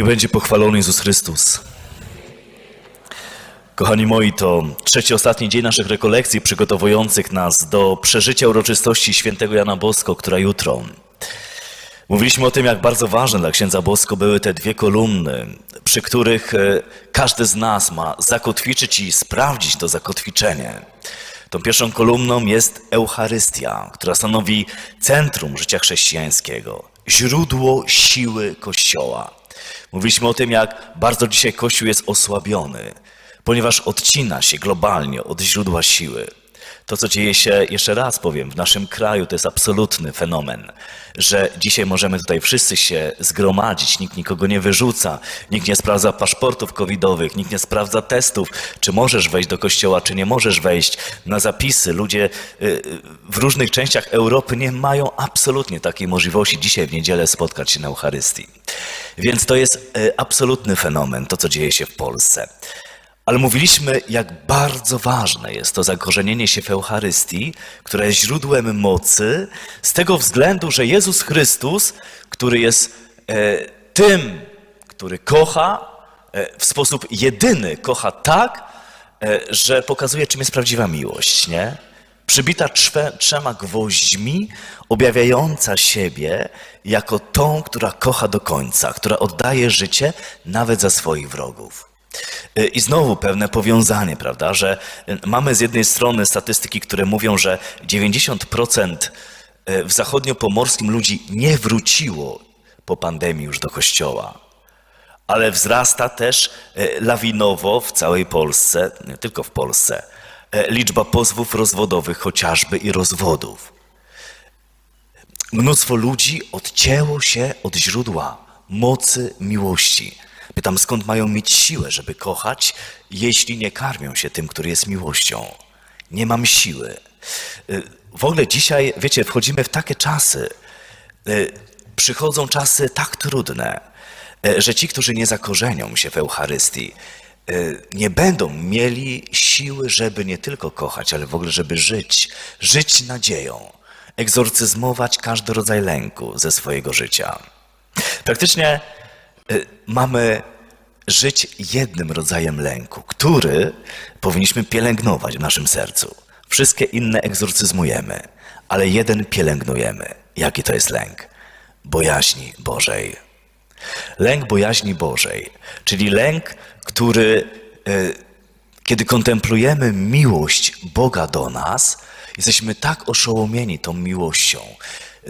Niech będzie pochwalony Jezus Chrystus. Kochani moi, to trzeci, ostatni dzień naszych rekolekcji przygotowujących nas do przeżycia uroczystości świętego Jana Bosko, która jutro. Mówiliśmy o tym, jak bardzo ważne dla księdza Bosko były te dwie kolumny, przy których e, każdy z nas ma zakotwiczyć i sprawdzić to zakotwiczenie. Tą pierwszą kolumną jest Eucharystia, która stanowi centrum życia chrześcijańskiego, źródło siły Kościoła. Mówiliśmy o tym, jak bardzo dzisiaj Kościół jest osłabiony, ponieważ odcina się globalnie od źródła siły. To, co dzieje się, jeszcze raz powiem, w naszym kraju, to jest absolutny fenomen, że dzisiaj możemy tutaj wszyscy się zgromadzić, nikt nikogo nie wyrzuca, nikt nie sprawdza paszportów covidowych, nikt nie sprawdza testów, czy możesz wejść do kościoła, czy nie możesz wejść na zapisy. Ludzie y, w różnych częściach Europy nie mają absolutnie takiej możliwości dzisiaj w niedzielę spotkać się na Eucharystii. Więc to jest y, absolutny fenomen, to, co dzieje się w Polsce. Ale mówiliśmy, jak bardzo ważne jest to zakorzenienie się w Eucharystii, które jest źródłem mocy, z tego względu, że Jezus Chrystus, który jest e, tym, który kocha, e, w sposób jedyny kocha tak, e, że pokazuje, czym jest prawdziwa miłość, nie? Przybita trzema gwoźdźmi, objawiająca siebie jako tą, która kocha do końca, która oddaje życie nawet za swoich wrogów. Y, I znowu pewne powiązanie, prawda, że y, mamy z jednej strony statystyki, które mówią, że 90% y, w zachodniopomorskim ludzi nie wróciło po pandemii już do kościoła, ale wzrasta też lawinowo w całej Polsce, nie tylko w Polsce, liczba pozwów rozwodowych chociażby i rozwodów. Mnóstwo ludzi odcięło się od źródła mocy miłości Pytam, skąd mają mieć siłę, żeby kochać, jeśli nie karmią się tym, który jest miłością? Nie mam siły. Y, w ogóle dzisiaj, wiecie, wchodzimy w takie czasy, y, przychodzą czasy tak trudne, y, że ci, którzy nie zakorzenią się w Eucharystii, nie będą mieli siły, żeby nie tylko kochać, ale w ogóle, żeby żyć, żyć nadzieją, egzorcyzmować każdy rodzaj lęku ze swojego życia. Praktycznie mamy żyć jednym rodzajem lęku, który powinniśmy pielęgnować w naszym sercu. Wszystkie inne egzorcyzmujemy, ale jeden pielęgnujemy. Jaki to jest lęk? Bojaźni Bożej. Lęk bojaźni Bożej, czyli lęk, który, y, kiedy kontemplujemy miłość Boga do nas, jesteśmy tak oszołomieni tą miłością,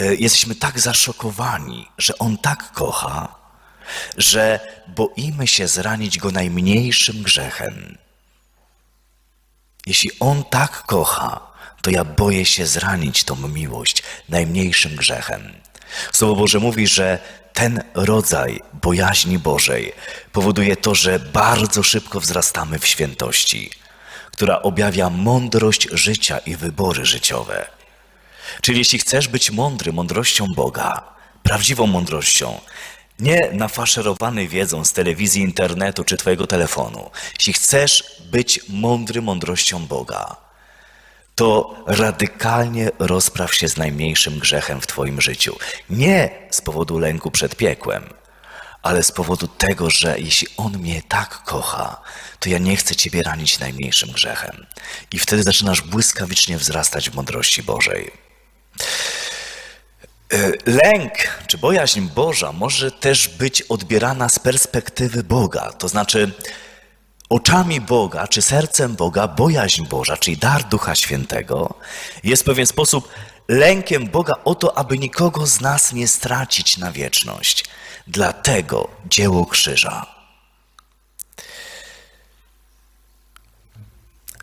y, jesteśmy tak zaszokowani, że On tak kocha, że boimy się zranić go najmniejszym grzechem. Jeśli on tak kocha, to ja boję się zranić tą miłość najmniejszym grzechem. Słowo Boże mówi, że ten rodzaj bojaźni Bożej powoduje to, że bardzo szybko wzrastamy w świętości, która objawia mądrość życia i wybory życiowe. Czyli jeśli chcesz być mądry mądrością Boga, prawdziwą mądrością, nie nafaszerowany wiedzą z telewizji, internetu czy Twojego telefonu. Jeśli chcesz być mądry mądrością Boga, to radykalnie rozpraw się z najmniejszym grzechem w Twoim życiu. Nie z powodu lęku przed piekłem, ale z powodu tego, że jeśli On mnie tak kocha, to ja nie chcę Ciebie ranić najmniejszym grzechem. I wtedy zaczynasz błyskawicznie wzrastać w mądrości Bożej. E, lęk czy bojaźń Boża może też być odbierana z perspektywy Boga, to znaczy oczami Boga czy sercem Boga bojaźń Boża, czyli dar Ducha Świętego, jest w pewien sposób lękiem Boga o to, aby nikogo z nas nie stracić na wieczność. Dlatego dzieło krzyża.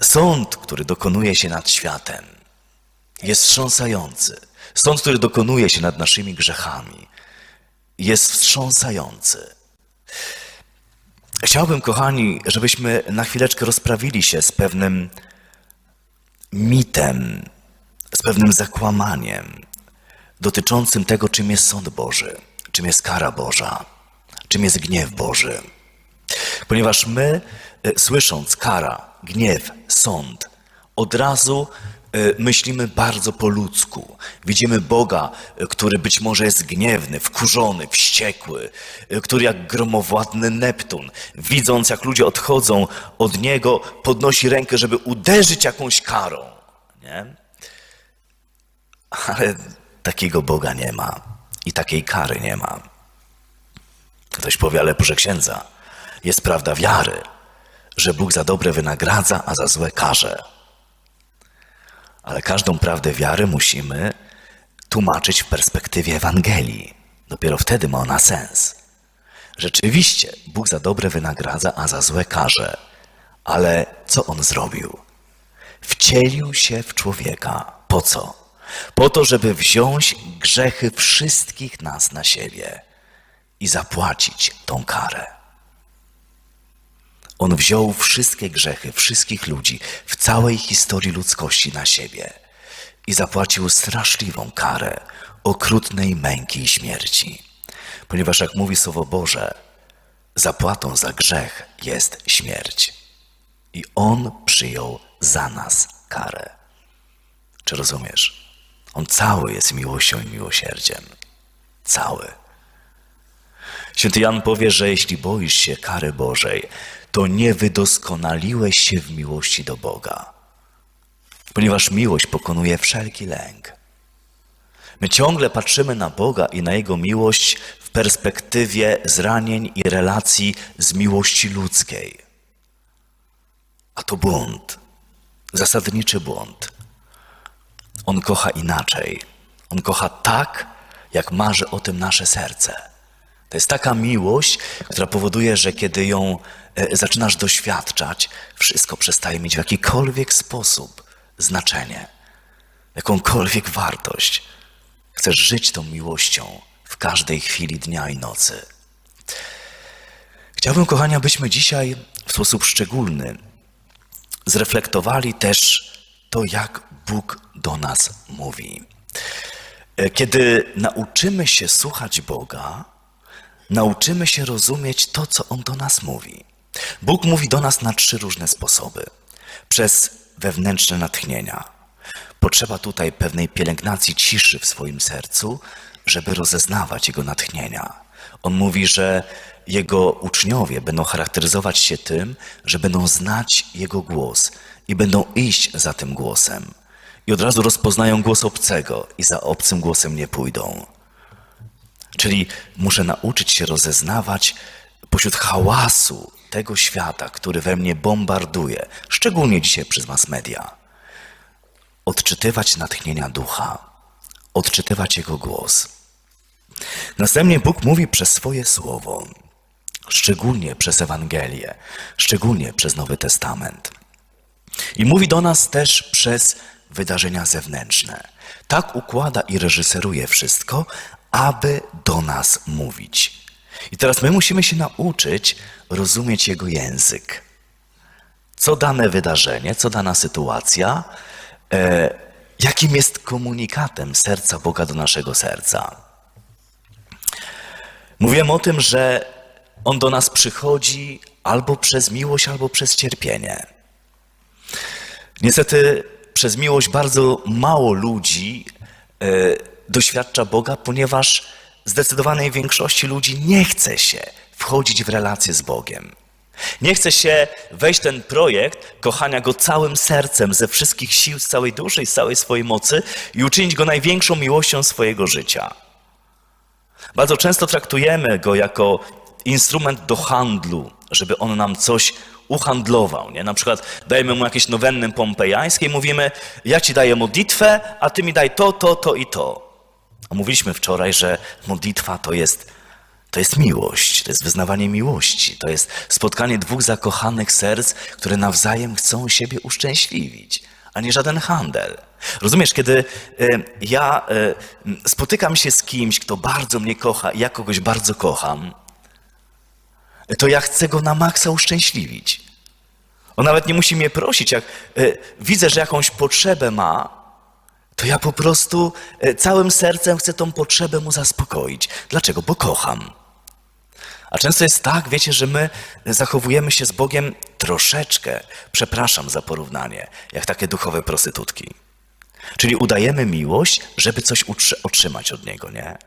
Sąd, który dokonuje się nad światem, jest wstrząsający. Sąd, który dokonuje się nad naszymi grzechami, jest wstrząsający. Chciałbym, kochani, żebyśmy na chwileczkę rozprawili się z pewnym mitem, z pewnym zakłamaniem dotyczącym tego, czym jest sąd Boży, czym jest kara Boża, czym jest gniew Boży. Ponieważ my, e, słysząc kara, gniew, sąd, od razu myślimy bardzo po ludzku. Widzimy Boga, e, który być może jest gniewny, wkurzony, wściekły, e, który jak gromowładny Neptun, widząc jak ludzie odchodzą od Niego, podnosi rękę, żeby uderzyć jakąś karą. Nie? Ale takiego Boga nie ma i takiej kary nie ma. Ktoś powie, ale proszę księdza, jest prawda wiary, że Bóg za dobre wynagradza, a za złe karze. Ale każdą prawdę wiary musimy tłumaczyć w perspektywie Ewangelii. Dopiero wtedy ma ona sens. Rzeczywiście, Bóg za dobre wynagradza, a za złe karze. Ale co on zrobił? Wcielił się w człowieka. Po co? Po to, żeby wziąć grzechy wszystkich nas na siebie i zapłacić tą karę. On wziął wszystkie grzechy wszystkich ludzi w całej historii ludzkości na siebie i zapłacił straszliwą karę okrutnej męki i śmierci. Ponieważ, jak mówi Słowo Boże, zapłatą za grzech jest śmierć. I On przyjął za nas karę. Czy rozumiesz? On cały jest miłością i miłosierdziem. Cały. Święty Jan powie, że jeśli boisz się kary Bożej, to nie wydoskonaliłeś się w miłości do Boga, ponieważ miłość pokonuje wszelki lęk. My ciągle patrzymy na Boga i na Jego miłość w perspektywie zranień i relacji z miłości ludzkiej. A to błąd, zasadniczy błąd. On kocha inaczej. On kocha tak, jak marzy o tym nasze serce. To jest taka miłość, która powoduje, że kiedy ją e, zaczynasz doświadczać, wszystko przestaje mieć w jakikolwiek sposób znaczenie, jakąkolwiek wartość. Chcesz żyć tą miłością w każdej chwili dnia i nocy. Chciałbym, kochani, abyśmy dzisiaj w sposób szczególny zreflektowali też to, jak Bóg do nas mówi. E, kiedy nauczymy się słuchać Boga, nauczymy się rozumieć to, co On do nas mówi. Bóg mówi do nas na trzy różne sposoby. Przez wewnętrzne natchnienia. Potrzeba tutaj pewnej pielęgnacji ciszy w swoim sercu, żeby rozeznawać Jego natchnienia. On mówi, że Jego uczniowie będą charakteryzować się tym, że będą znać Jego głos i będą iść za tym głosem. I od razu rozpoznają głos obcego i za obcym głosem nie pójdą. Czyli muszę nauczyć się rozeznawać pośród hałasu tego świata, który we mnie bombarduje, szczególnie dzisiaj przez mass media, odczytywać natchnienia ducha, odczytywać jego głos. Następnie Bóg mówi przez swoje słowo, szczególnie przez Ewangelię, szczególnie przez Nowy Testament. I mówi do nas też przez wydarzenia zewnętrzne. Tak układa i reżyseruje wszystko, aby do nas mówić. I teraz my musimy się nauczyć rozumieć Jego język. Co dane wydarzenie, co dana sytuacja, e, jakim jest komunikatem serca Boga do naszego serca. Mówiłem o tym, że On do nas przychodzi albo przez miłość, albo przez cierpienie. Niestety przez miłość bardzo mało ludzi e, doświadcza Boga, ponieważ zdecydowanej większości ludzi nie chce się wchodzić w relacje z Bogiem. Nie chce się wejść ten projekt kochania Go całym sercem, ze wszystkich sił, z całej duszy i z całej swojej mocy i uczynić Go największą miłością swojego życia. Bardzo często traktujemy Go jako instrument do handlu, żeby On nam coś uhandlował. Nie? Na przykład dajemy mu jakieś nowenny pompejańskie i mówimy, ja ci daję modlitwę, a ty mi daj to, to, to i to. Omówiliśmy wczoraj, że modlitwa to jest, to jest miłość, to jest wyznawanie miłości, to jest spotkanie dwóch zakochanych serc, które nawzajem chcą siebie uszczęśliwić, a nie żaden handel. Rozumiesz, kiedy y, ja y, spotykam się z kimś, kto bardzo mnie kocha i ja kogoś bardzo kocham, to ja chcę go na maksa uszczęśliwić. On nawet nie musi mnie prosić. Jak y, widzę, że jakąś potrzebę ma, to ja po prostu e, całym sercem chcę tą potrzebę mu zaspokoić. Dlaczego? Bo kocham. A często jest tak, wiecie, że my zachowujemy się z Bogiem troszeczkę, przepraszam za porównanie, jak takie duchowe prostytutki. Czyli udajemy miłość, żeby coś otrzymać od niego, nie?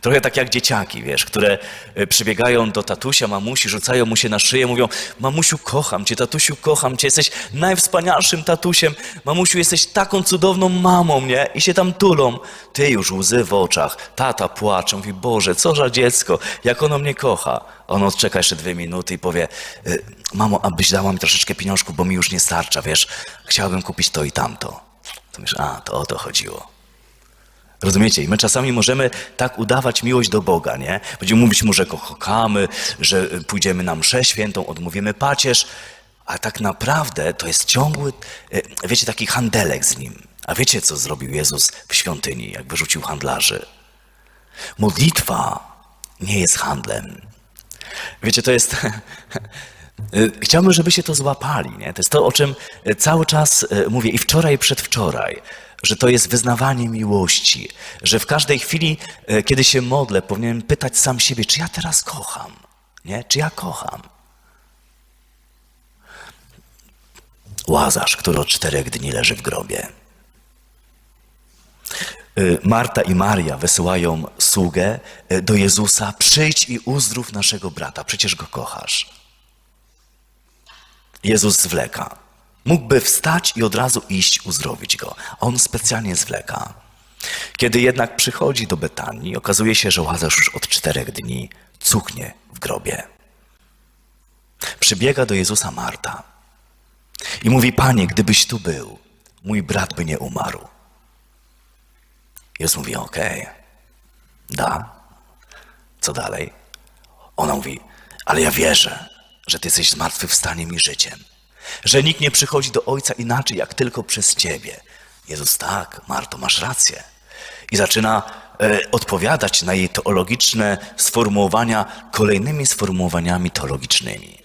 Trochę tak jak dzieciaki, wiesz, które e, przybiegają do tatusia, mamusi, rzucają mu się na szyję, mówią: Mamusiu, kocham cię, tatusiu, kocham cię, jesteś najwspanialszym tatusiem, mamusiu, jesteś taką cudowną mamą, nie? I się tam tulą. Ty już łzy w oczach, tata płacze, mówi: Boże, co za dziecko, jak ono mnie kocha. On odczeka jeszcze dwie minuty i powie: e, Mamo, abyś dała mi troszeczkę pieniążków, bo mi już nie starcza, wiesz, chciałbym kupić to i tamto. To myślisz, a, to o to chodziło. Rozumiecie? I my czasami możemy tak udawać miłość do Boga, nie? Będziemy mówić mu, że go kochamy, że pójdziemy na mszę świętą, odmówimy pacierz, a tak naprawdę to jest ciągły, e, wiecie, taki handelek z nim. A wiecie, co zrobił Jezus w świątyni, jak wyrzucił handlarzy? Modlitwa nie jest handlem. Wiecie, to jest. E, chciałbym, żebyście to złapali. Nie? To jest to, o czym cały czas mówię i wczoraj, i przedwczoraj że to jest wyznawanie miłości, że w każdej chwili, e, kiedy się modlę, powinienem pytać sam siebie, czy ja teraz kocham, nie? Czy ja kocham? Łazarz, który od czterech dni leży w grobie. E, Marta i Maria wysyłają sługę e, do Jezusa: przyjdź i uzdrów naszego brata, przecież go kochasz. Jezus zwleka. Mógłby wstać i od razu iść uzdrowić go. On specjalnie zwleka. Kiedy jednak przychodzi do Betanii, okazuje się, że Łazarz już od czterech dni cuchnie w grobie. Przybiega do Jezusa Marta i mówi: Panie, gdybyś tu był, mój brat by nie umarł. Jezus mówi: Okej, okay, da. Co dalej? Ona mówi: Ale ja wierzę, że Ty jesteś zmartwychwstaniem i życiem że nikt nie przychodzi do Ojca inaczej, jak tylko przez Ciebie. Jezus, tak, Marto, masz rację. I zaczyna e, odpowiadać na jej teologiczne sformułowania kolejnymi sformułowaniami teologicznymi.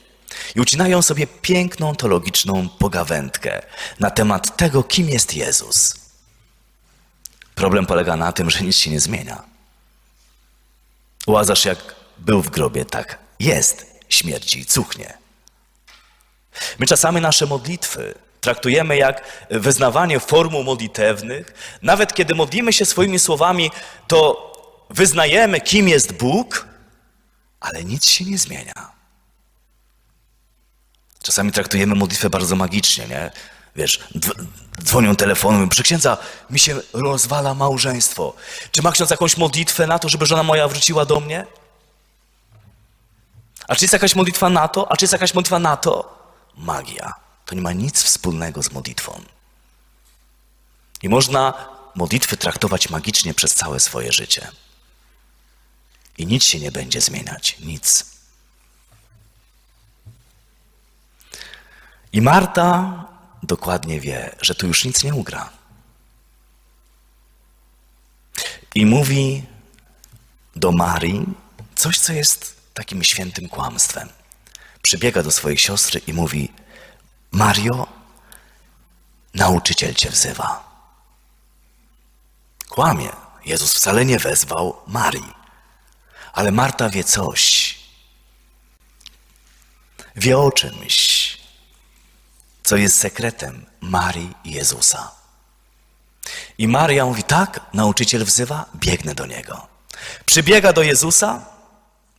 I ucinają sobie piękną teologiczną pogawędkę na temat tego, kim jest Jezus. Problem polega na tym, że nic się nie zmienia. Łazarz jak był w grobie, tak jest, śmierci i cuchnie. My czasami nasze modlitwy traktujemy jak wyznawanie formuł modlitewnych. Nawet kiedy modlimy się swoimi słowami, to wyznajemy, kim jest Bóg, ale nic się nie zmienia. Czasami traktujemy modlitwę bardzo magicznie, nie? Wiesz, dzwonią telefonem, przy księdza mi się rozwala małżeństwo. Czy ma ksiądz jakąś modlitwę na to, żeby żona moja wróciła do mnie? A czy jest jakaś modlitwa na to? A czy jest jakaś modlitwa na to? Magia. To nie ma nic wspólnego z modlitwą. I można modlitwy traktować magicznie przez całe swoje życie. I nic się nie będzie zmieniać, nic. I Marta dokładnie wie, że tu już nic nie ugra. I mówi do Marii coś, co jest takim świętym kłamstwem przybiega do swojej siostry i mówi: Mario, nauczyciel cię wzywa. Kłamie. Jezus wcale nie wezwał Marii. Ale Marta wie coś. Wie o czymś, co jest sekretem Marii i Jezusa. I Maria mówi: Tak, nauczyciel wzywa, biegnę do niego. Przybiega do Jezusa,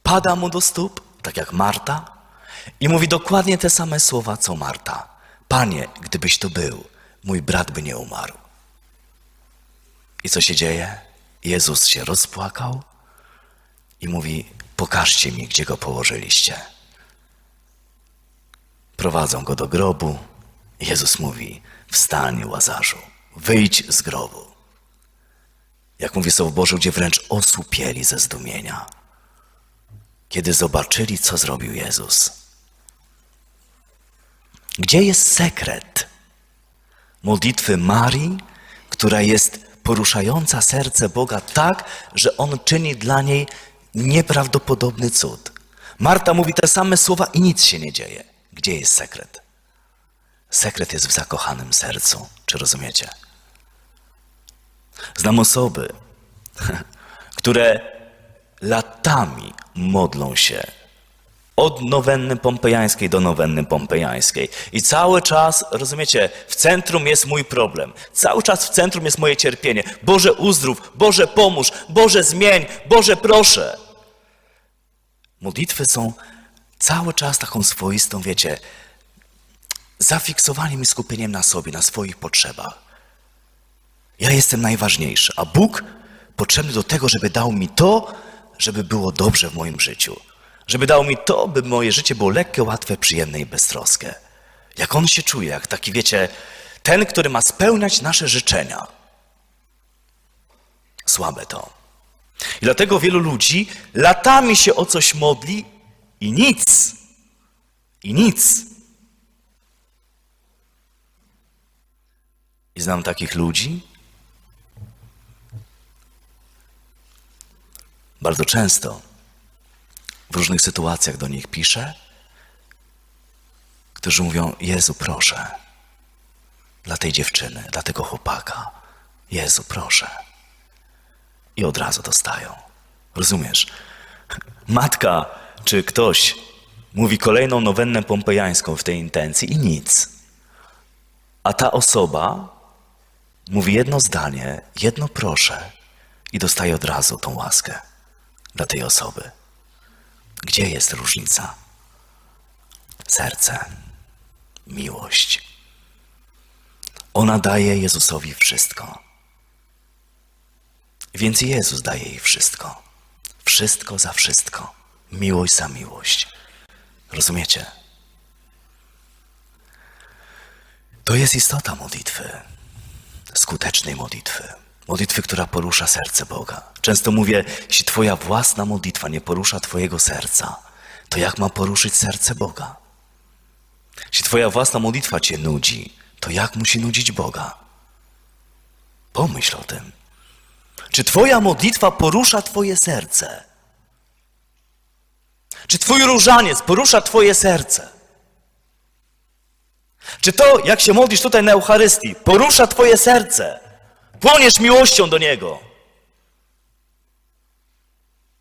pada mu do stóp, tak jak Marta, i mówi dokładnie te same słowa, co Marta. Panie, gdybyś tu był, mój brat by nie umarł. I co się dzieje? Jezus się rozpłakał i mówi: Pokażcie mi, gdzie go położyliście. Prowadzą go do grobu. Jezus mówi: Wstań, łazarzu, wyjdź z grobu. Jak mówi Słowo Boże, gdzie wręcz osłupieli ze zdumienia, kiedy zobaczyli, co zrobił Jezus. Gdzie jest sekret modlitwy Marii, która jest poruszająca serce Boga tak, że On czyni dla niej nieprawdopodobny cud? Marta mówi te same słowa i nic się nie dzieje. Gdzie jest sekret? Sekret jest w zakochanym sercu. Czy rozumiecie? Znam osoby, które latami modlą się Od nowenny pompejańskiej do nowenny pompejańskiej. I cały czas, rozumiecie, w centrum jest mój problem. Cały czas w centrum jest moje cierpienie. Boże uzdrów, Boże pomóż, Boże zmień, Boże proszę. Modlitwy są cały czas taką swoistą, wiecie, zafiksowaniem i skupieniem na sobie, na swoich potrzebach. Ja jestem najważniejszy, a Bóg potrzebny do tego, żeby dał mi to, żeby było dobrze w moim życiu. Żeby dał mi to, by moje życie było lekkie, łatwe, przyjemne i beztroskie. Jak On się czuje, jak taki, wiecie, ten, który ma spełniać nasze życzenia. Słabe to. I dlatego wielu ludzi latami się o coś modli i nic. I nic. I znam takich ludzi. Bardzo często w różnych sytuacjach do nich piszę, którzy mówią: Jezu, proszę, dla tej dziewczyny, dla tego chłopaka, Jezu, proszę. I od razu dostają. Rozumiesz? Matka czy ktoś mówi kolejną nowennę pompejańską w tej intencji i nic. A ta osoba mówi jedno zdanie, jedno proszę i dostaje od razu tą łaskę dla tej osoby. Gdzie jest różnica? Serce, miłość. Ona daje Jezusowi wszystko. Więc Jezus daje jej wszystko. Wszystko za wszystko. Miłość za miłość. Rozumiecie? To jest istota modlitwy, skutecznej modlitwy. Modlitwy, która porusza serce Boga. Często mówię, jeśli Twoja własna modlitwa nie porusza Twojego serca, to jak ma poruszyć serce Boga? Jeśli Twoja własna modlitwa Cię nudzi, to jak musi nudzić Boga? Pomyśl o tym. Czy Twoja modlitwa porusza Twoje serce? Czy Twój różaniec porusza Twoje serce? Czy to, jak się modlisz tutaj na Eucharystii, porusza Twoje serce? Płoniesz miłością do Niego.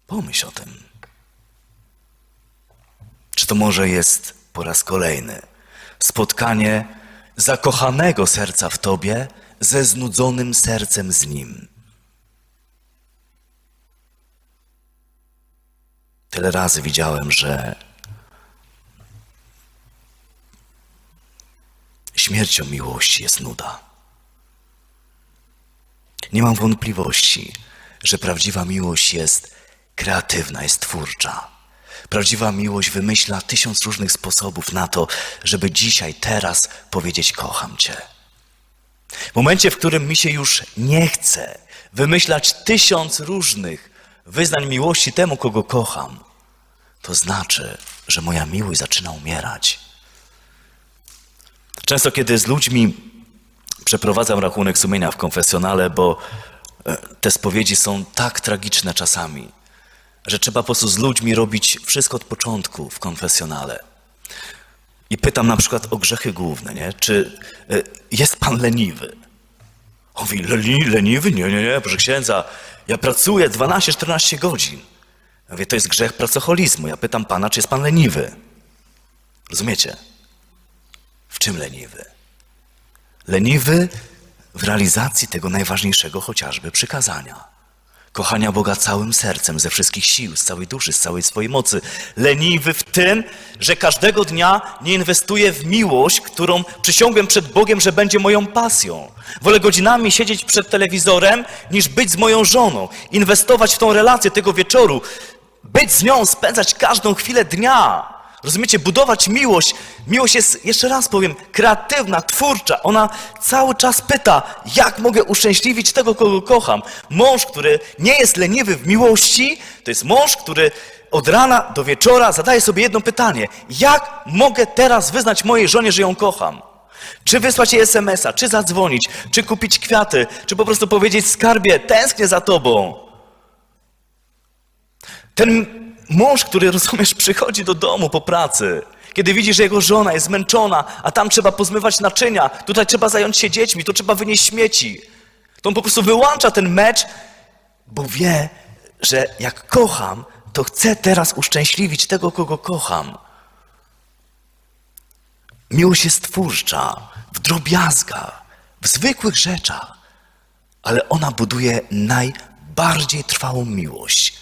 Pomyśl o tym. Czy to może jest po raz kolejny spotkanie zakochanego serca w Tobie ze znudzonym sercem z Nim? Tyle razy widziałem, że śmiercią miłości jest nuda. Nie mam wątpliwości, że prawdziwa miłość jest kreatywna, jest twórcza. Prawdziwa miłość wymyśla tysiąc różnych sposobów na to, żeby dzisiaj, teraz powiedzieć: Kocham Cię. W momencie, w którym mi się już nie chce wymyślać tysiąc różnych wyznań miłości temu, kogo kocham, to znaczy, że moja miłość zaczyna umierać. Często, kiedy z ludźmi przeprowadzam rachunek sumienia w konfesjonale, bo e, te spowiedzi są tak tragiczne czasami, że trzeba po prostu z ludźmi robić wszystko od początku w konfesjonale. I pytam na przykład o grzechy główne, nie? Czy e, jest pan leniwy? On mówi, leni, leniwy? Nie, nie, nie, proszę księdza, ja pracuję 12-14 godzin. Ja mówię, to jest grzech pracoholizmu. Ja pytam pana, czy jest pan leniwy? Rozumiecie? W czym leniwy? Leniwy w realizacji tego najważniejszego chociażby przykazania. Kochania Boga całym sercem, ze wszystkich sił, z całej duszy, z całej swojej mocy. Leniwy w tym, że każdego dnia nie inwestuję w miłość, którą przysiągłem przed Bogiem, że będzie moją pasją. Wolę godzinami siedzieć przed telewizorem, niż być z moją żoną. Inwestować w tą relację tego wieczoru. Być z nią, spędzać każdą chwilę dnia. Rozumiecie? Budować miłość. Miłość jest, jeszcze raz powiem, kreatywna, twórcza. Ona cały czas pyta, jak mogę uszczęśliwić tego, kogo kocham. Mąż, który nie jest leniwy w miłości, to jest mąż, który od rana do wieczora zadaje sobie jedno pytanie. Jak mogę teraz wyznać mojej żonie, że ją kocham? Czy wysłać jej SMS-a, czy zadzwonić, czy kupić kwiaty, czy po prostu powiedzieć skarbie, tęsknię za tobą. Ten mąż, który, rozumiesz, przychodzi do domu po pracy, kiedy widzi, że jego żona jest zmęczona, a tam trzeba pozmywać naczynia, tutaj trzeba zająć się dziećmi, tu trzeba wynieść śmieci. To on po prostu wyłącza ten mecz, bo wie, że jak kocham, to chcę teraz uszczęśliwić tego, kogo kocham. Miłość jest twórcza, w drobiazgach, w zwykłych rzeczach, ale ona buduje najbardziej trwałą miłość.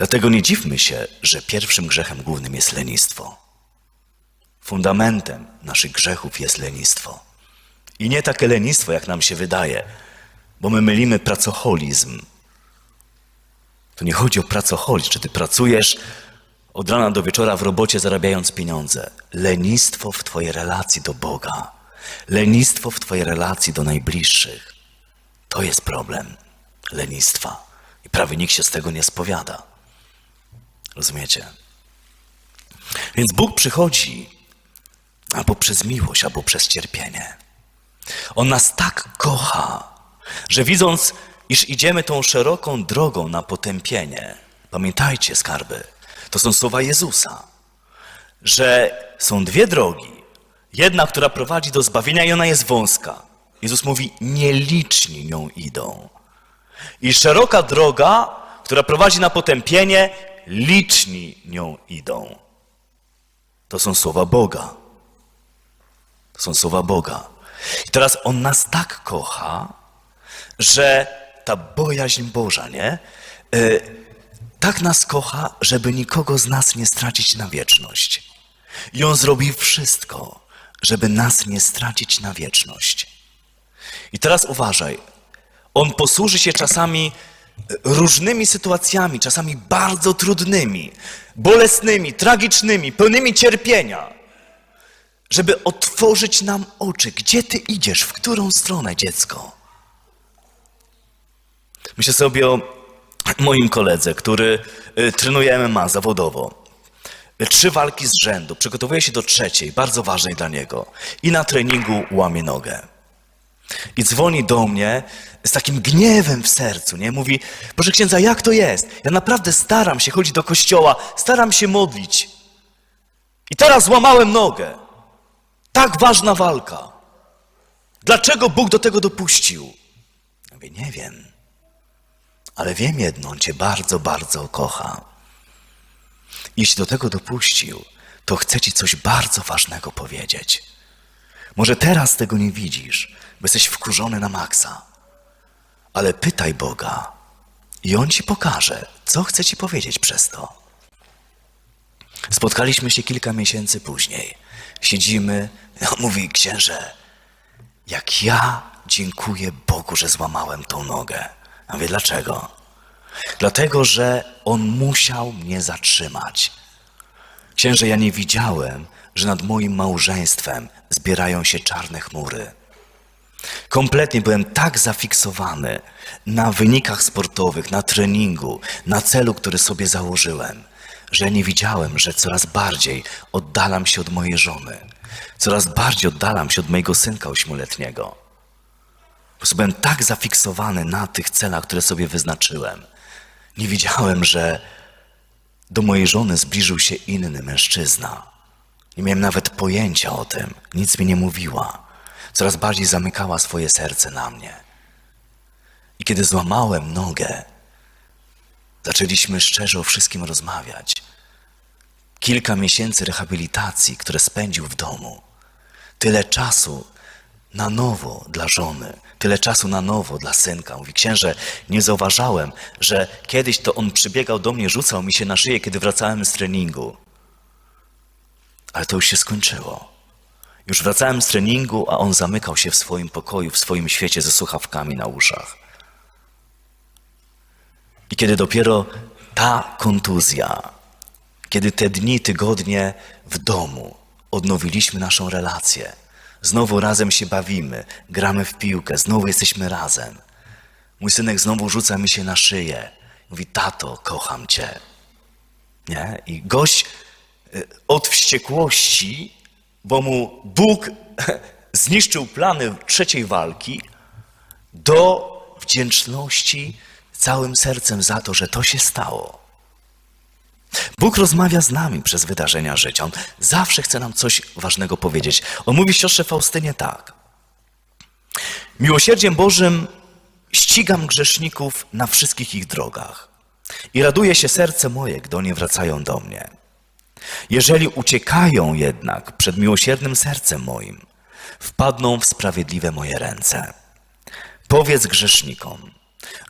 Dlatego nie dziwmy się, że pierwszym grzechem głównym jest lenistwo. Fundamentem naszych grzechów jest lenistwo. I nie takie lenistwo, jak nam się wydaje, bo my mylimy pracoholizm. To nie chodzi o pracoholizm, czy ty pracujesz od rana do wieczora w robocie zarabiając pieniądze. Lenistwo w twojej relacji do Boga. Lenistwo w twojej relacji do najbliższych. To jest problem lenistwa. I prawie nikt się z tego nie spowiada. Rozumiecie? Więc Bóg przychodzi albo przez miłość, albo przez cierpienie. On nas tak kocha, że widząc, iż idziemy tą szeroką drogą na potępienie, pamiętajcie, skarby, to są słowa Jezusa, że są dwie drogi. Jedna, która prowadzi do zbawienia, i ona jest wąska. Jezus mówi: nieliczni nią idą. I szeroka droga, która prowadzi na potępienie, liczni nią idą. To są słowa Boga. To są słowa Boga. I teraz On nas tak kocha, że ta bojaźń Boża, nie? Y, tak nas kocha, żeby nikogo z nas nie stracić na wieczność. I On zrobi wszystko, żeby nas nie stracić na wieczność. I teraz uważaj. On posłuży się czasami różnymi sytuacjami, czasami bardzo trudnymi, bolesnymi, tragicznymi, pełnymi cierpienia, żeby otworzyć nam oczy. Gdzie ty idziesz? W którą stronę, dziecko? Myślę sobie o moim koledze, który y, trenuje MMA zawodowo. Trzy walki z rzędu, przygotowuje się do trzeciej, bardzo ważnej dla niego. I na treningu łamie nogę. I dzwoni do mnie z takim gniewem w sercu, nie? Mówi, proszę księdza, jak to jest? Ja naprawdę staram się chodzić do kościoła, staram się modlić. I teraz złamałem nogę. Tak ważna walka. Dlaczego Bóg do tego dopuścił? Ja mówię, nie wiem. Ale wiem jedno, On Cię bardzo, bardzo kocha. Jeśli do tego dopuścił, to chce Ci coś bardzo ważnego powiedzieć. Może teraz tego nie widzisz, bo jesteś wkurzony na maksa. Ale pytaj Boga i On ci pokaże, co chce ci powiedzieć przez to. Spotkaliśmy się kilka miesięcy później. Siedzimy, on mówi, księże, jak ja dziękuję Bogu, że złamałem tą nogę. Ja mówię, dlaczego? Dlatego, że On musiał mnie zatrzymać. Księże, ja nie widziałem, że nad moim małżeństwem zbierają się czarne chmury. Kompletnie byłem tak zafiksowany na wynikach sportowych, na treningu, na celu, który sobie założyłem, że nie widziałem, że coraz bardziej oddalam się od mojej żony, coraz bardziej oddalam się od mojego synka ośmioletniego. Po prostu byłem tak zafiksowany na tych celach, które sobie wyznaczyłem. Nie widziałem, że do mojej żony zbliżył się inny mężczyzna. Nie miałem nawet pojęcia o tym, nic mi nie mówiła coraz bardziej zamykała swoje serce na mnie. I kiedy złamałem nogę, zaczęliśmy szczerze o wszystkim rozmawiać. Kilka miesięcy rehabilitacji, które spędził w domu, tyle czasu na nowo dla żony, tyle czasu na nowo dla synka. Mówi, księże, nie zauważałem, że kiedyś to on przybiegał do mnie, rzucał mi się na szyję, kiedy wracałem z treningu. Ale to już się skończyło. Już wracałem z treningu, a on zamykał się w swoim pokoju, w swoim świecie ze słuchawkami na uszach. I kiedy dopiero ta kontuzja, kiedy te dni, tygodnie w domu odnowiliśmy naszą relację, znowu razem się bawimy, gramy w piłkę, znowu jesteśmy razem. Mój synek znowu rzuca mi się na szyję. Mówi, tato, kocham cię. Nie? I gość y, od wściekłości bo mu Bóg zniszczył plany trzeciej walki, do wdzięczności całym sercem za to, że to się stało. Bóg rozmawia z nami przez wydarzenia życia. On zawsze chce nam coś ważnego powiedzieć. On mówi siostrze Faustynie tak. Miłosierdziem Bożym ścigam grzeszników na wszystkich ich drogach i raduje się serce moje, gdy oni wracają do mnie. Jeżeli uciekają jednak przed miłosiernym sercem moim, wpadną w sprawiedliwe moje ręce. Powiedz grzesznikom,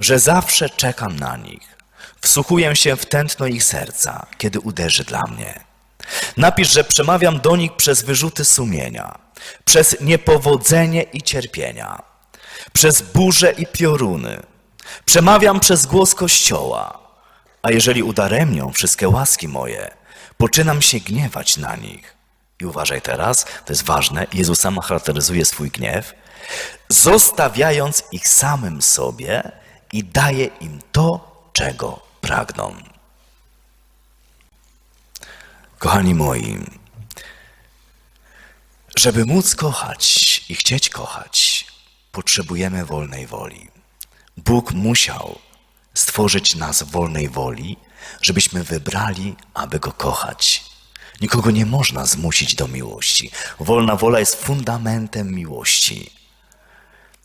że zawsze czekam na nich, wsłuchuję się w tętno ich serca, kiedy uderzy dla mnie. Napisz, że przemawiam do nich przez wyrzuty sumienia, przez niepowodzenie i cierpienia, przez burze i pioruny. Przemawiam przez głos Kościoła, a jeżeli udaremnią wszystkie łaski moje, poczynam się gniewać na nich. I uważaj teraz, to jest ważne, Jezus sam charakteryzuje swój gniew, zostawiając ich samym sobie i daje im to, czego pragną. Kochani moi, żeby móc kochać i chcieć kochać, potrzebujemy wolnej woli. Bóg musiał stworzyć nas wolnej woli, żebyśmy wybrali, aby Go kochać. Nikogo nie można zmusić do miłości. Wolna wola jest fundamentem miłości.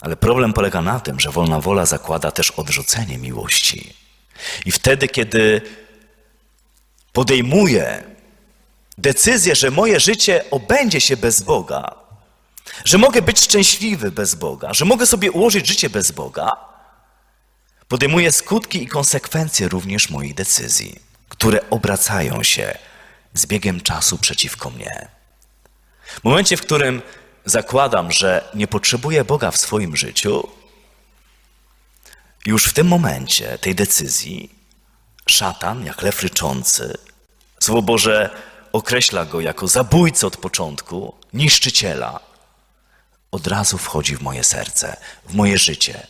Ale problem polega na tym, że wolna wola zakłada też odrzucenie miłości. I wtedy, kiedy podejmuję decyzję, że moje życie obędzie się bez Boga, że mogę być szczęśliwy bez Boga, że mogę sobie ułożyć życie bez Boga, podejmuję skutki i konsekwencje również moich decyzji, które obracają się z biegiem czasu przeciwko mnie. W momencie, w którym zakładam, że nie potrzebuję Boga w swoim życiu, już w tym momencie tej decyzji szatan, jak lew ryczący, Słowo Boże określa go jako zabójcę od początku, niszczyciela, od razu wchodzi w moje serce, w moje życie.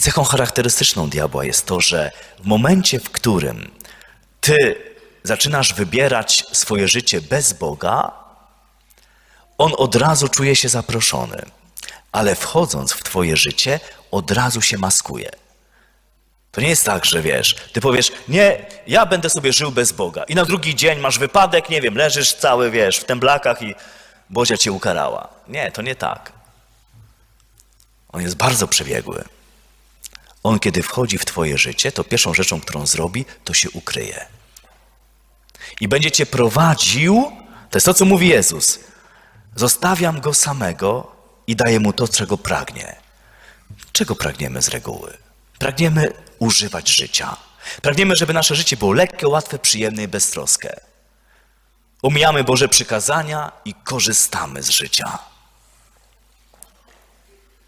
Cechą charakterystyczną diabła jest to, że w momencie, w którym ty zaczynasz wybierać swoje życie bez Boga, on od razu czuje się zaproszony, ale wchodząc w twoje życie, od razu się maskuje. To nie jest tak, że wiesz, ty powiesz, nie, ja będę sobie żył bez Boga. I na drugi dzień masz wypadek, nie wiem, leżysz cały, wiesz, w temblakach i Bozia cię ukarała. Nie, to nie tak. On jest bardzo przebiegły. On, kiedy wchodzi w twoje życie, to pierwszą rzeczą, którą zrobi, to się ukryje. I będzie cię prowadził, to jest to, co mówi Jezus. Zostawiam go samego i daję mu to, czego pragnie. Czego pragniemy z reguły? Pragniemy używać życia. Pragniemy, żeby nasze życie było lekkie, łatwe, przyjemne i beztroskie. Omijamy Boże przykazania i korzystamy z życia.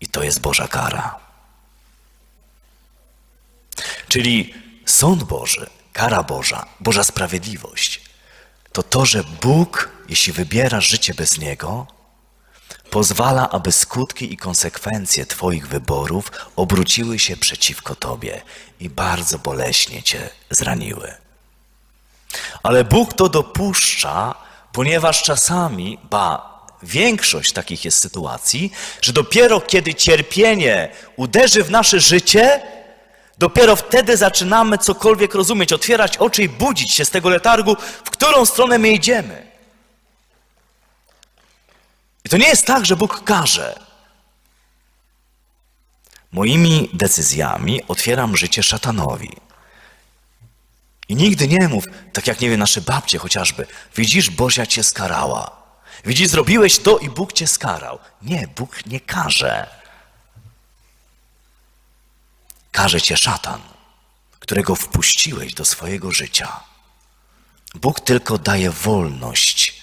I to jest Boża kara. Czyli sąd Boży, kara Boża, Boża sprawiedliwość, to to, że Bóg, jeśli wybierasz życie bez Niego, pozwala, aby skutki i konsekwencje Twoich wyborów obróciły się przeciwko Tobie i bardzo boleśnie Cię zraniły. Ale Bóg to dopuszcza, ponieważ czasami, ba, większość takich jest sytuacji, że dopiero kiedy cierpienie uderzy w nasze życie, dopiero wtedy zaczynamy cokolwiek rozumieć, otwierać oczy i budzić się z tego letargu, w którą stronę my idziemy. I to nie jest tak, że Bóg każe. Moimi decyzjami otwieram życie szatanowi. I nigdy nie mów, tak jak nie wiem, nasze babcie chociażby, widzisz, Bozia cię skarała. Widzisz, zrobiłeś to i Bóg cię skarał. Nie, Bóg nie każe. Każe cię szatan, którego wpuściłeś do swojego życia. Bóg tylko daje wolność.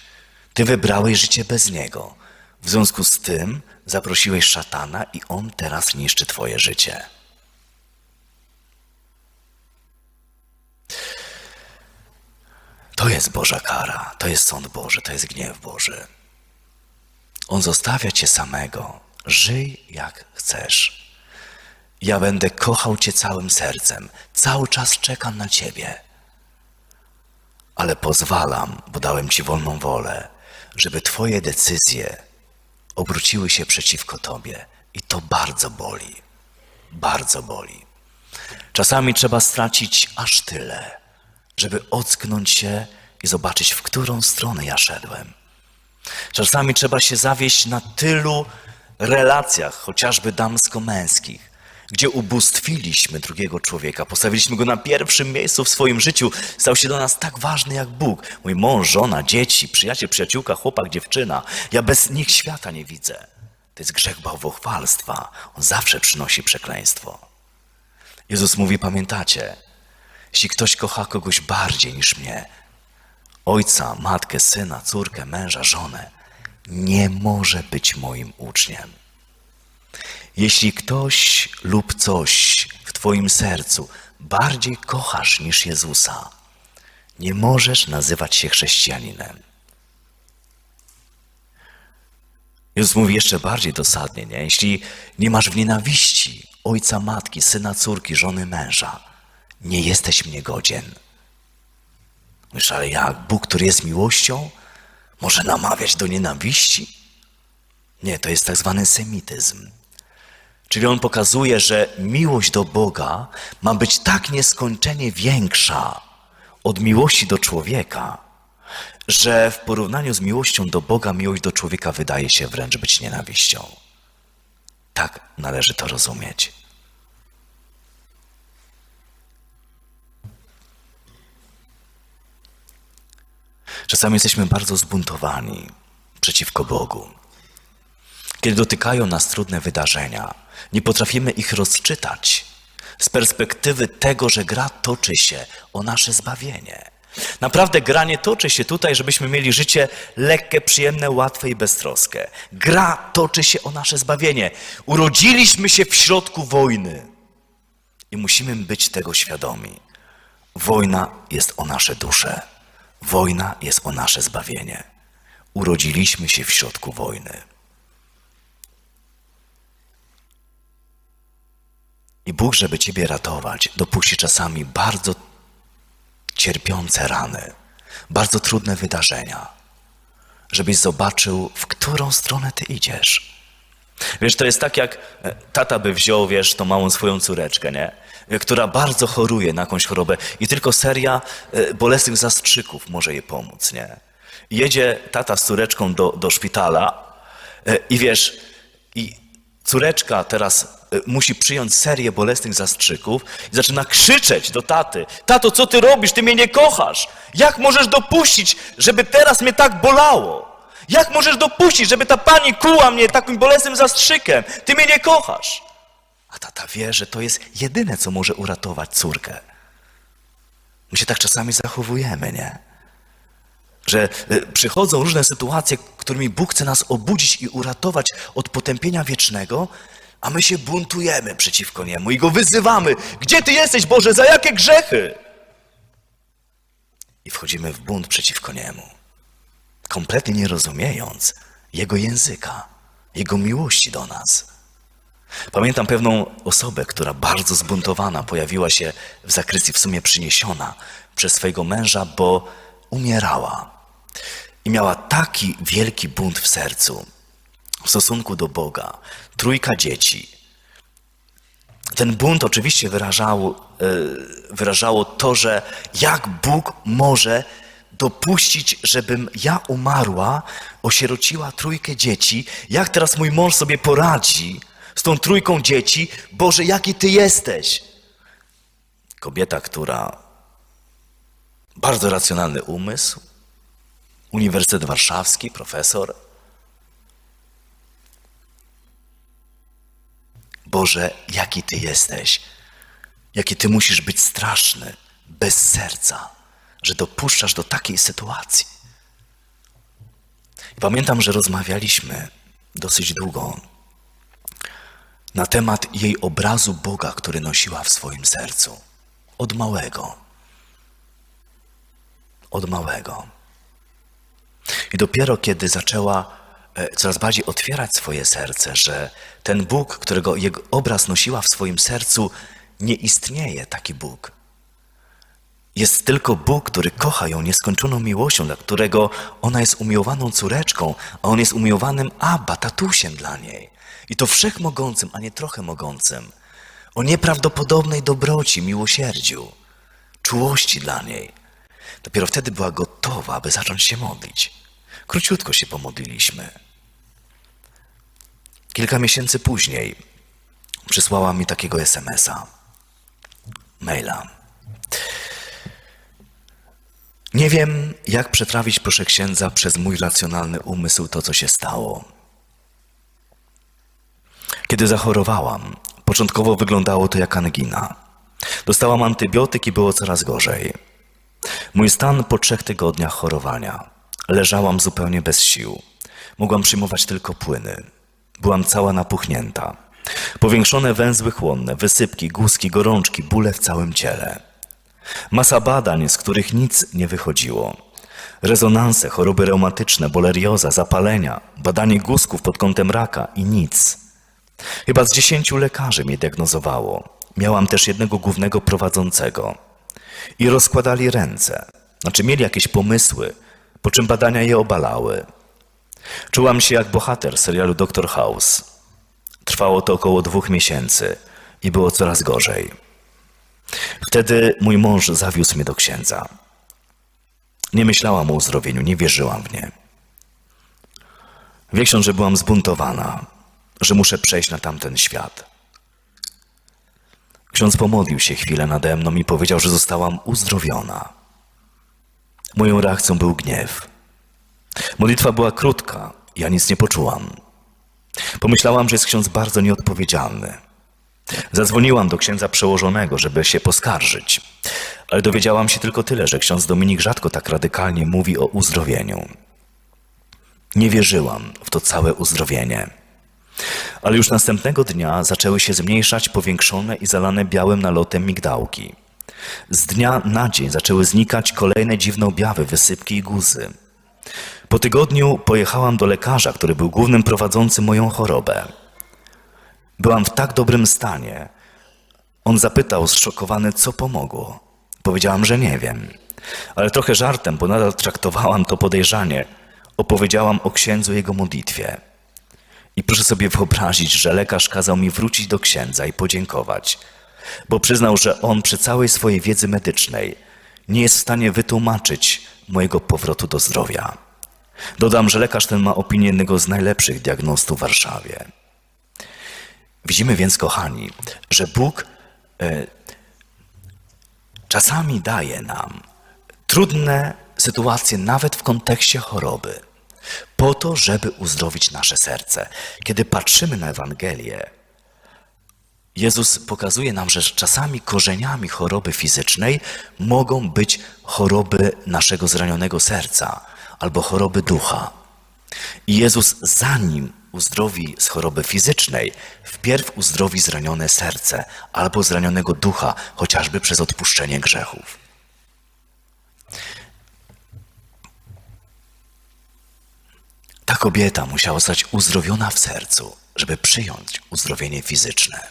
Ty wybrałeś życie bez niego. W związku z tym zaprosiłeś szatana i on teraz niszczy twoje życie. To jest Boża kara, to jest sąd Boży, to jest gniew Boży. On zostawia cię samego. Żyj jak chcesz. Ja będę kochał cię całym sercem. Cały czas czekam na ciebie. Ale pozwalam, bo dałem ci wolną wolę, żeby twoje decyzje obróciły się przeciwko tobie. I to bardzo boli. Bardzo boli. Czasami trzeba stracić aż tyle żeby ocknąć się i zobaczyć, w którą stronę ja szedłem. Czasami trzeba się zawieść na tylu relacjach, chociażby damsko-męskich, gdzie ubóstwiliśmy drugiego człowieka, postawiliśmy go na pierwszym miejscu w swoim życiu, stał się dla nas tak ważny jak Bóg. Mój mąż, żona, dzieci, przyjaciel, przyjaciółka, chłopak, dziewczyna. Ja bez nich świata nie widzę. To jest grzech bałwochwalstwa. On zawsze przynosi przekleństwo. Jezus mówi, pamiętacie, jeśli ktoś kocha kogoś bardziej niż mnie, ojca, matkę, syna, córkę, męża, żonę, nie może być moim uczniem. Jeśli ktoś lub coś w Twoim sercu bardziej kochasz niż Jezusa, nie możesz nazywać się chrześcijaninem. Jezus mówi jeszcze bardziej dosadnie, nie? Jeśli nie masz w nienawiści ojca, matki, syna, córki, żony, męża, nie jesteś mnie godzien. Mówisz, ale jak? Bóg, który jest miłością, może namawiać do nienawiści? Nie, to jest tak zwany semityzm. Czyli on pokazuje, że miłość do Boga ma być tak nieskończenie większa od miłości do człowieka, że w porównaniu z miłością do Boga, miłość do człowieka wydaje się wręcz być nienawiścią. Tak należy to rozumieć. Czasami jesteśmy bardzo zbuntowani przeciwko Bogu. Kiedy dotykają nas trudne wydarzenia, nie potrafimy ich rozczytać z perspektywy tego, że gra toczy się o nasze zbawienie. Naprawdę gra nie toczy się tutaj, żebyśmy mieli życie lekkie, przyjemne, łatwe i beztroskie. Gra toczy się o nasze zbawienie. Urodziliśmy się w środku wojny i musimy być tego świadomi. Wojna jest o nasze dusze. Wojna jest o nasze zbawienie. Urodziliśmy się w środku wojny. I Bóg, żeby Ciebie ratować, dopuści czasami bardzo cierpiące rany, bardzo trudne wydarzenia, żebyś zobaczył, w którą stronę Ty idziesz. Wiesz, to jest tak, jak e, tata by wziął, wiesz, tą małą swoją córeczkę, nie? E, która bardzo choruje na jakąś chorobę i tylko seria e, bolesnych zastrzyków może jej pomóc, nie? Jedzie tata z córeczką do, do szpitala i wiesz, i córeczka teraz Y, musi przyjąć serię bolesnych zastrzyków i zaczyna krzyczeć do taty: Tato, co ty robisz? Ty mnie nie kochasz. Jak możesz dopuścić, żeby teraz mnie tak bolało? Jak możesz dopuścić, żeby ta pani kuła mnie takim bolesnym zastrzykiem? Ty mnie nie kochasz. A tata wie, że to jest jedyne, co może uratować córkę. My się tak czasami zachowujemy, nie? Że y, przychodzą różne sytuacje, którymi Bóg chce nas obudzić i uratować od potępienia wiecznego, a my się buntujemy przeciwko Niemu i Go wyzywamy. Gdzie Ty jesteś, Boże, za jakie grzechy? I wchodzimy w bunt przeciwko Niemu, kompletnie nie rozumiejąc Jego języka, Jego miłości do nas. Pamiętam pewną osobę, która bardzo zbuntowana pojawiła się w zakrystii, w sumie przyniesiona przez swojego męża, bo umierała. I miała taki wielki bunt w sercu, w stosunku do Boga, trójka dzieci. Ten bunt oczywiście wyrażał, e, wyrażało to, że jak Bóg może dopuścić, żebym ja umarła, osierociła trójkę dzieci, jak teraz mój mąż sobie poradzi z tą trójką dzieci, Boże, jaki Ty jesteś? Kobieta, która bardzo racjonalny umysł, Uniwersytet Warszawski, profesor, Boże, jaki Ty jesteś, jaki Ty musisz być straszny, bez serca, że dopuszczasz do takiej sytuacji. I pamiętam, że rozmawialiśmy dosyć długo na temat jej obrazu Boga, który nosiła w swoim sercu. Od małego. Od małego. I dopiero kiedy zaczęła E, coraz bardziej otwierać swoje serce, że ten Bóg, którego jego obraz nosiła w swoim sercu, nie istnieje taki Bóg. Jest tylko Bóg, który kocha ją nieskończoną miłością, dla którego ona jest umiłowaną córeczką, a on jest umiłowanym Abba, tatusiem dla niej. I to wszechmogącym, a nie trochę mogącym. O nieprawdopodobnej dobroci, miłosierdziu, czułości dla niej. Dopiero wtedy była gotowa, aby zacząć się modlić. Króciutko się pomodliliśmy. kilka miesięcy później przysłała mi takiego SMS-a, maila. Nie wiem, jak przetrawić, proszę księdza, przez mój racjonalny umysł to, co się stało. Kiedy zachorowałam, początkowo wyglądało to jak angina. Dostałam antybiotyk i było coraz gorzej. Mój stan po trzech tygodniach chorowania. Leżałam zupełnie bez sił. Mogłam przyjmować tylko płyny. Byłam cała napuchnięta. Powiększone węzły chłonne, wysypki, guzki, gorączki, bóle w całym ciele. Masa badań, z których nic nie wychodziło. Rezonanse, choroby reumatyczne, bolerioza, zapalenia, badanie guzków pod kątem raka i nic. Chyba z dziesięciu lekarzy mnie diagnozowało. Miałam też jednego głównego prowadzącego. I rozkładali ręce. Znaczy mieli jakieś pomysły, po czym badania je obalały. Czułam się jak bohater serialu Dr. House. Trwało to około dwóch miesięcy i było coraz gorzej. Wtedy mój mąż zawiózł mnie do księdza. Nie myślałam o uzdrowieniu, nie wierzyłam w nie. Wie ksiądz, że byłam zbuntowana, że muszę przejść na tamten świat. Ksiądz pomodlił się chwilę nade mną i powiedział, że zostałam uzdrowiona. Moją reakcją był gniew. Modlitwa była krótka, ja nic nie poczułam. Pomyślałam, że jest ksiądz bardzo nieodpowiedzialny. Zadzwoniłam do księdza przełożonego, żeby się poskarżyć, ale dowiedziałam się tylko tyle, że ksiądz Dominik rzadko tak radykalnie mówi o uzdrowieniu. Nie wierzyłam w to całe uzdrowienie. Ale już następnego dnia zaczęły się zmniejszać powiększone i zalane białym nalotem migdałki. Z dnia na dzień zaczęły znikać kolejne dziwne objawy, wysypki i guzy. Po tygodniu pojechałam do lekarza, który był głównym prowadzącym moją chorobę. Byłam w tak dobrym stanie. On zapytał zszokowany, co pomogło. Powiedziałam, że nie wiem. Ale trochę żartem, bo nadal traktowałam to podejrzanie, opowiedziałam o księdzu jego modlitwie. I proszę sobie wyobrazić, że lekarz kazał mi wrócić do księdza i podziękować, bo przyznał, że on przy całej swojej wiedzy medycznej nie jest w stanie wytłumaczyć mojego powrotu do zdrowia. Dodam, że lekarz ten ma opinię jednego z najlepszych diagnostów w Warszawie. Widzimy więc, kochani, że Bóg e, czasami daje nam trudne sytuacje, nawet w kontekście choroby, po to, żeby uzdrowić nasze serce. Kiedy patrzymy na Ewangelię, Jezus pokazuje nam, że czasami korzeniami choroby fizycznej mogą być choroby naszego zranionego serca albo choroby ducha. I Jezus, zanim uzdrowi z choroby fizycznej, wpierw uzdrowi zranione serce albo zranionego ducha, chociażby przez odpuszczenie grzechów. Ta kobieta musiała zostać uzdrowiona w sercu, żeby przyjąć uzdrowienie fizyczne.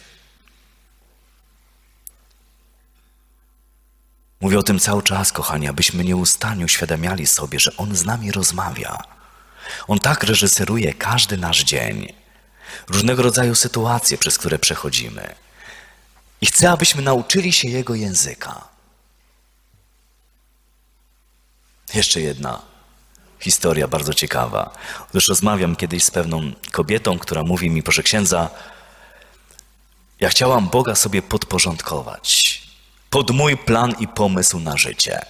Mówię o tym cały czas, kochani, abyśmy nieustannie uświadamiali sobie, że On z nami rozmawia. On tak reżyseruje każdy nasz dzień, różnego rodzaju sytuacje, przez które przechodzimy. I chce, abyśmy nauczyli się Jego języka. Jeszcze jedna historia bardzo ciekawa. Otóż rozmawiam kiedyś z pewną kobietą, która mówi mi, proszę księdza, ja chciałam Boga sobie podporządkować pod mój plan i pomysł na życie.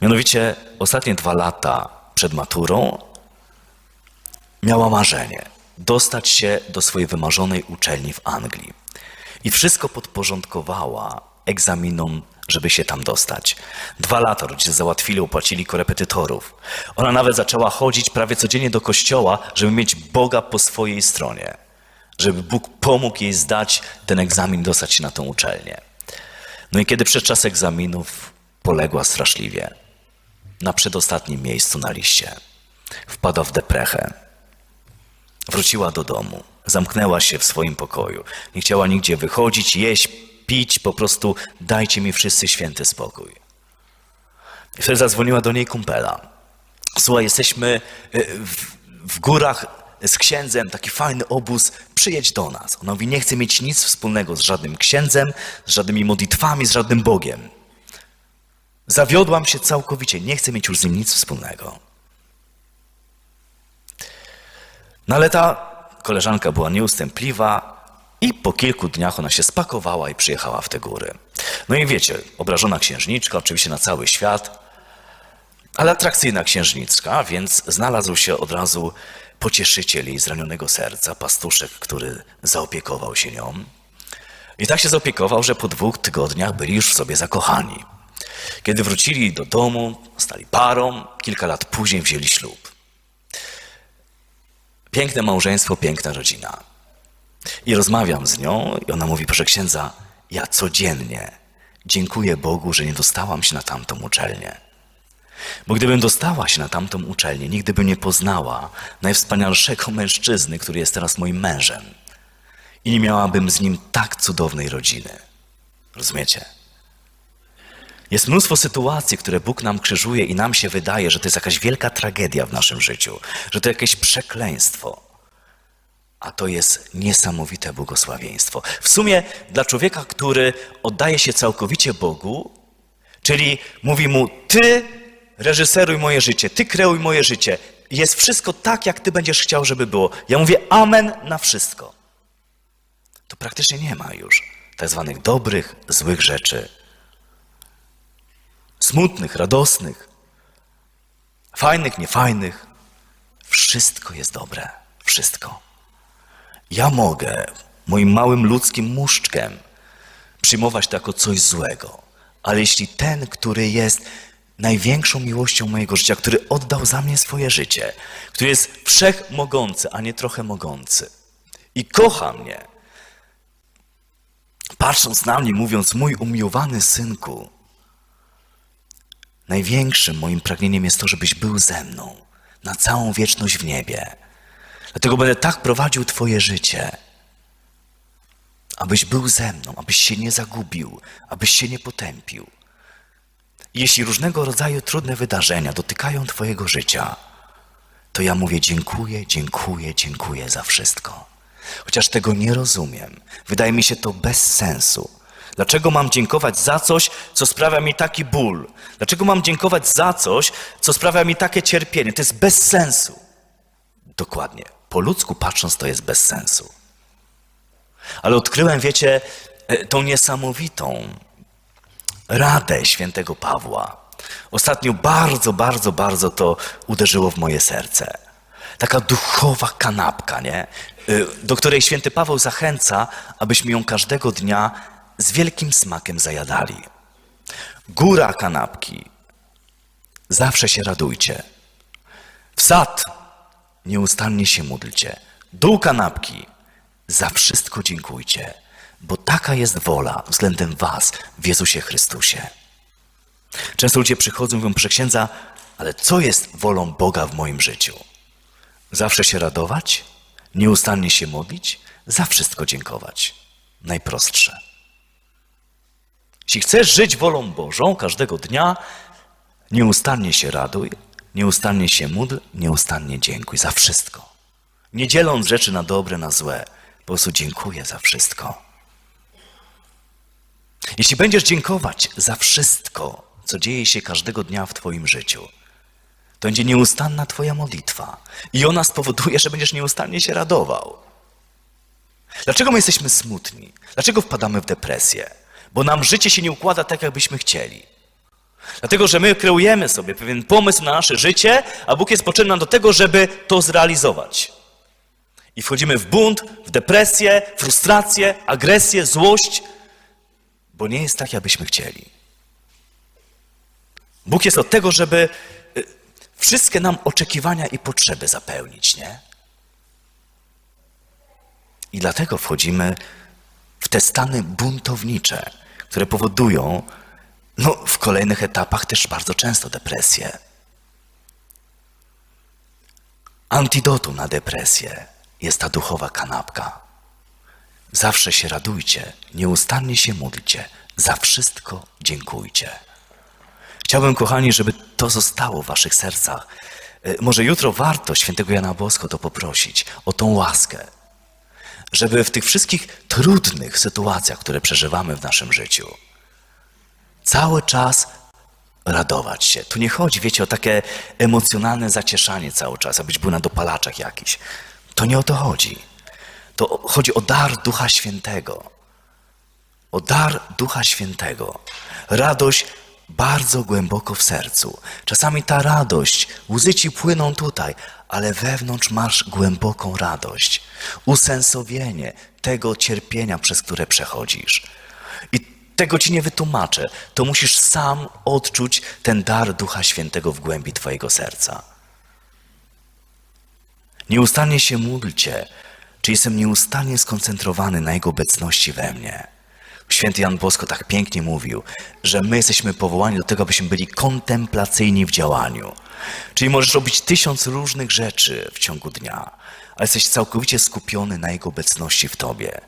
Mianowicie ostatnie dwa lata przed maturą miała marzenie dostać się do swojej wymarzonej uczelni w Anglii. I wszystko podporządkowała egzaminom, żeby się tam dostać. Dwa lata rodzice załatwili, opłacili korepetytorów. Ona nawet zaczęła chodzić prawie codziennie do kościoła, żeby mieć Boga po swojej stronie żeby Bóg pomógł jej zdać ten egzamin, dostać się na tą uczelnię. No i kiedy przed czas egzaminów poległa straszliwie, na przedostatnim miejscu na liście, wpadła w deprechę, wróciła do domu, zamknęła się w swoim pokoju, nie chciała nigdzie wychodzić, jeść, pić, po prostu dajcie mi wszyscy święty spokój. I wtedy zadzwoniła do niej kumpela. Słuchaj, jesteśmy y, w, w górach z księdzem, taki fajny obóz, przyjedź do nas. Ona mówi, nie chce mieć nic wspólnego z żadnym księdzem, z żadnymi modlitwami, z żadnym Bogiem. Zawiodłam się całkowicie, nie chcę mieć już z nim nic wspólnego. No ale ta koleżanka była nieustępliwa i po kilku dniach ona się spakowała i przyjechała w te góry. No i wiecie, obrażona księżniczka, oczywiście na cały świat, ale atrakcyjna księżniczka, więc znalazł się od razu pocieszyciel jej zranionego serca, pastuszek, który zaopiekował się nią. I tak się zaopiekował, że po dwóch tygodniach byli już w sobie zakochani. Kiedy wrócili do domu, stali parą, kilka lat później wzięli ślub. Piękne małżeństwo, piękna rodzina. I rozmawiam z nią i ona mówi, proszę księdza, ja codziennie dziękuję Bogu, że nie dostałam się na tamtą uczelnię. Bo gdybym dostała się na tamtą uczelnię, nigdy bym nie poznała najwspanialszego mężczyzny, który jest teraz moim mężem. I nie miałabym z nim tak cudownej rodziny. Rozumiecie? Jest mnóstwo sytuacji, które Bóg nam krzyżuje i nam się wydaje, że to jest jakaś wielka tragedia w naszym życiu, że to jakieś przekleństwo. A to jest niesamowite błogosławieństwo. W sumie dla człowieka, który oddaje się całkowicie Bogu, czyli mówi mu: Ty reżyseruj moje życie, ty kreuj moje życie. Jest wszystko tak, jak ty będziesz chciał, żeby było. Ja mówię amen na wszystko. To praktycznie nie ma już tak zwanych dobrych, złych rzeczy. Smutnych, radosnych, fajnych, niefajnych. Wszystko jest dobre. Wszystko. Ja mogę moim małym ludzkim muszczkiem przyjmować to jako coś złego. Ale jeśli ten, który jest największą miłością mojego życia, który oddał za mnie swoje życie, który jest wszechmogący, a nie trochę mogący i kocha mnie, patrząc na mnie, mówiąc, mój umiłowany synku, największym moim pragnieniem jest to, żebyś był ze mną na całą wieczność w niebie. Dlatego będę tak prowadził Twoje życie, abyś był ze mną, abyś się nie zagubił, abyś się nie potępił. Jeśli różnego rodzaju trudne wydarzenia dotykają Twojego życia, to ja mówię dziękuję, dziękuję, dziękuję za wszystko. Chociaż tego nie rozumiem, wydaje mi się to bez sensu. Dlaczego mam dziękować za coś, co sprawia mi taki ból? Dlaczego mam dziękować za coś, co sprawia mi takie cierpienie? To jest bez sensu. Dokładnie. Po ludzku patrząc, to jest bez sensu. Ale odkryłem, wiecie, e, tą niesamowitą radę świętego Pawła. Ostatnio bardzo, bardzo, bardzo to uderzyło w moje serce. Taka duchowa kanapka, nie? Y, do której święty Paweł zachęca, abyśmy ją każdego dnia z wielkim smakiem zajadali. Góra kanapki. Zawsze się radujcie. Wsad. Nieustannie się módlcie. Dół kanapki. Za wszystko dziękujcie bo taka jest wola względem Was w Jezusie Chrystusie. Często ludzie przychodzą i mówią, proszę księdza, ale co jest wolą Boga w moim życiu? Zawsze się radować? Nieustannie się modlić? Za wszystko dziękować. Najprostsze. Jeśli chcesz żyć wolą Bożą każdego dnia, nieustannie się raduj, nieustannie się módl, nieustannie dziękuj za wszystko. Nie dzieląc rzeczy na dobre, na złe, po prostu dziękuję za wszystko. Jeśli będziesz dziękować za wszystko, co dzieje się każdego dnia w Twoim życiu, to będzie nieustanna Twoja modlitwa i ona spowoduje, że będziesz nieustannie się radował. Dlaczego my jesteśmy smutni? Dlaczego wpadamy w depresję? Bo nam życie się nie układa tak, jakbyśmy chcieli. Dlatego, że my kreujemy sobie pewien pomysł na nasze życie, a Bóg jest potrzebny do tego, żeby to zrealizować. I wchodzimy w bunt, w depresję, frustrację, agresję, złość, bo nie jest tak, jakbyśmy chcieli. Bóg jest od tego, żeby y, wszystkie nam oczekiwania i potrzeby zapełnić, nie? I dlatego wchodzimy w te stany buntownicze, które powodują no, w kolejnych etapach też bardzo często depresję. Antidotum na depresję jest ta duchowa kanapka. Zawsze się radujcie, nieustannie się módlcie, za wszystko dziękujcie. Chciałbym, kochani, żeby to zostało w waszych sercach. E, może jutro warto świętego Jana Bosko to poprosić o tą łaskę, żeby w tych wszystkich trudnych sytuacjach, które przeżywamy w naszym życiu, cały czas radować się. Tu nie chodzi, wiecie, o takie emocjonalne zacieszanie cały czas, abyś był na dopalaczach jakiś. To nie o to chodzi. To chodzi o dar Ducha Świętego. O dar Ducha Świętego. Radość bardzo głęboko w sercu. Czasami ta radość, łzy ci płyną tutaj, ale wewnątrz masz głęboką radość. Usensownienie tego cierpienia, przez które przechodzisz. Tego ci nie wytłumaczę. To musisz sam odczuć ten dar Ducha Świętego w głębi twojego serca. Nieustannie się módlcie, czy jestem nieustannie skoncentrowany na Jego obecności we mnie. Święty Jan Bosko tak pięknie mówił, że my jesteśmy powołani do tego, abyśmy byli kontemplacyjni w działaniu. Czyli możesz robić tysiąc różnych rzeczy w ciągu dnia, ale jesteś całkowicie skupiony na Jego obecności w Tobie.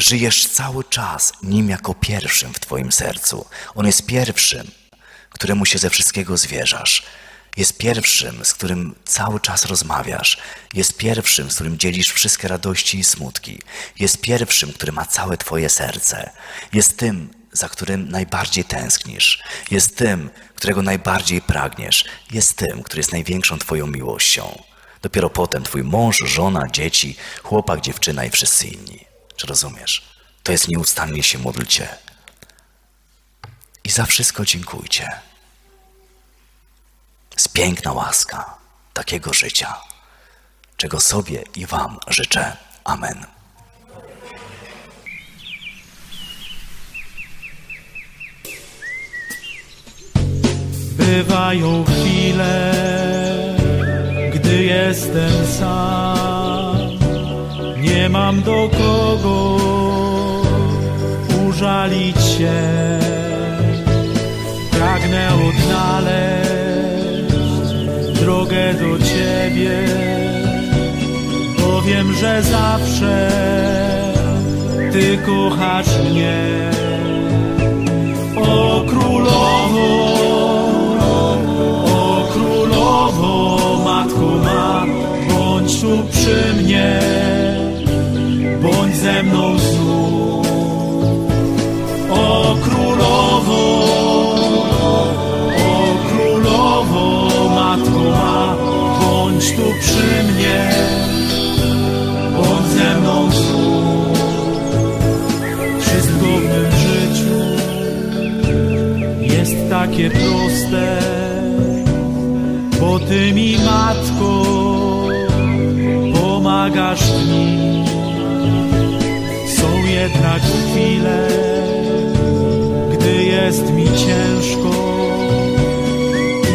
Żyjesz cały czas Nim jako pierwszym w Twoim sercu. On jest pierwszym, któremu się ze wszystkiego zwierzasz. Jest pierwszym, z którym cały czas rozmawiasz. Jest pierwszym, z którym dzielisz wszystkie radości i smutki. Jest pierwszym, który ma całe Twoje serce. Jest tym, za którym najbardziej tęsknisz. Jest tym, którego najbardziej pragniesz. Jest tym, który jest największą Twoją miłością. Dopiero potem Twój mąż, żona, dzieci, chłopak, dziewczyna i wszyscy inni. Czy rozumiesz? To jest nieustannie się modlcie. I za wszystko dziękujcie. Jest piękna łaska takiego życia, czego sobie i Wam życzę. Amen. Bywają chwile, gdy jestem sam. Nie mam do kogo użalić się. Pragnę odnaleźć drogę do Ciebie, bo wiem, że zawsze Ty kochasz mnie. O królowo, o królowo, matko ma, bądź tu przy mnie, bądź ze mną znów. O królowo, o królowo, matko ma, bądź tu przy mnie, bądź ze mną znów. Wszystko w mym życiu jest takie proste, bo Ty mi, Matko, pomagasz jednak chwile, gdy jest mi ciężko.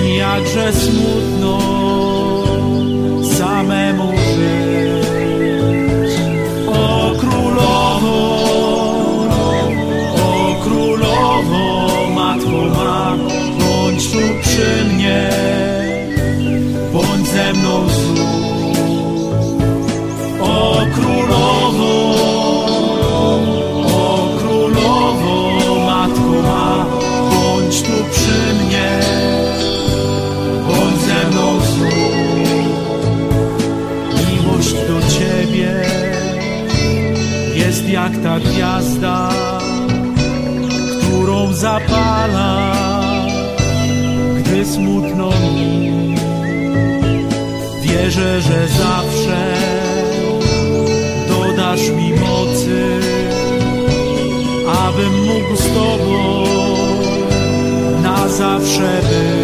I jakże smutno samemu Wierzę, że zawsze dodasz mi mocy, abym mógł z Tobą na zawsze być.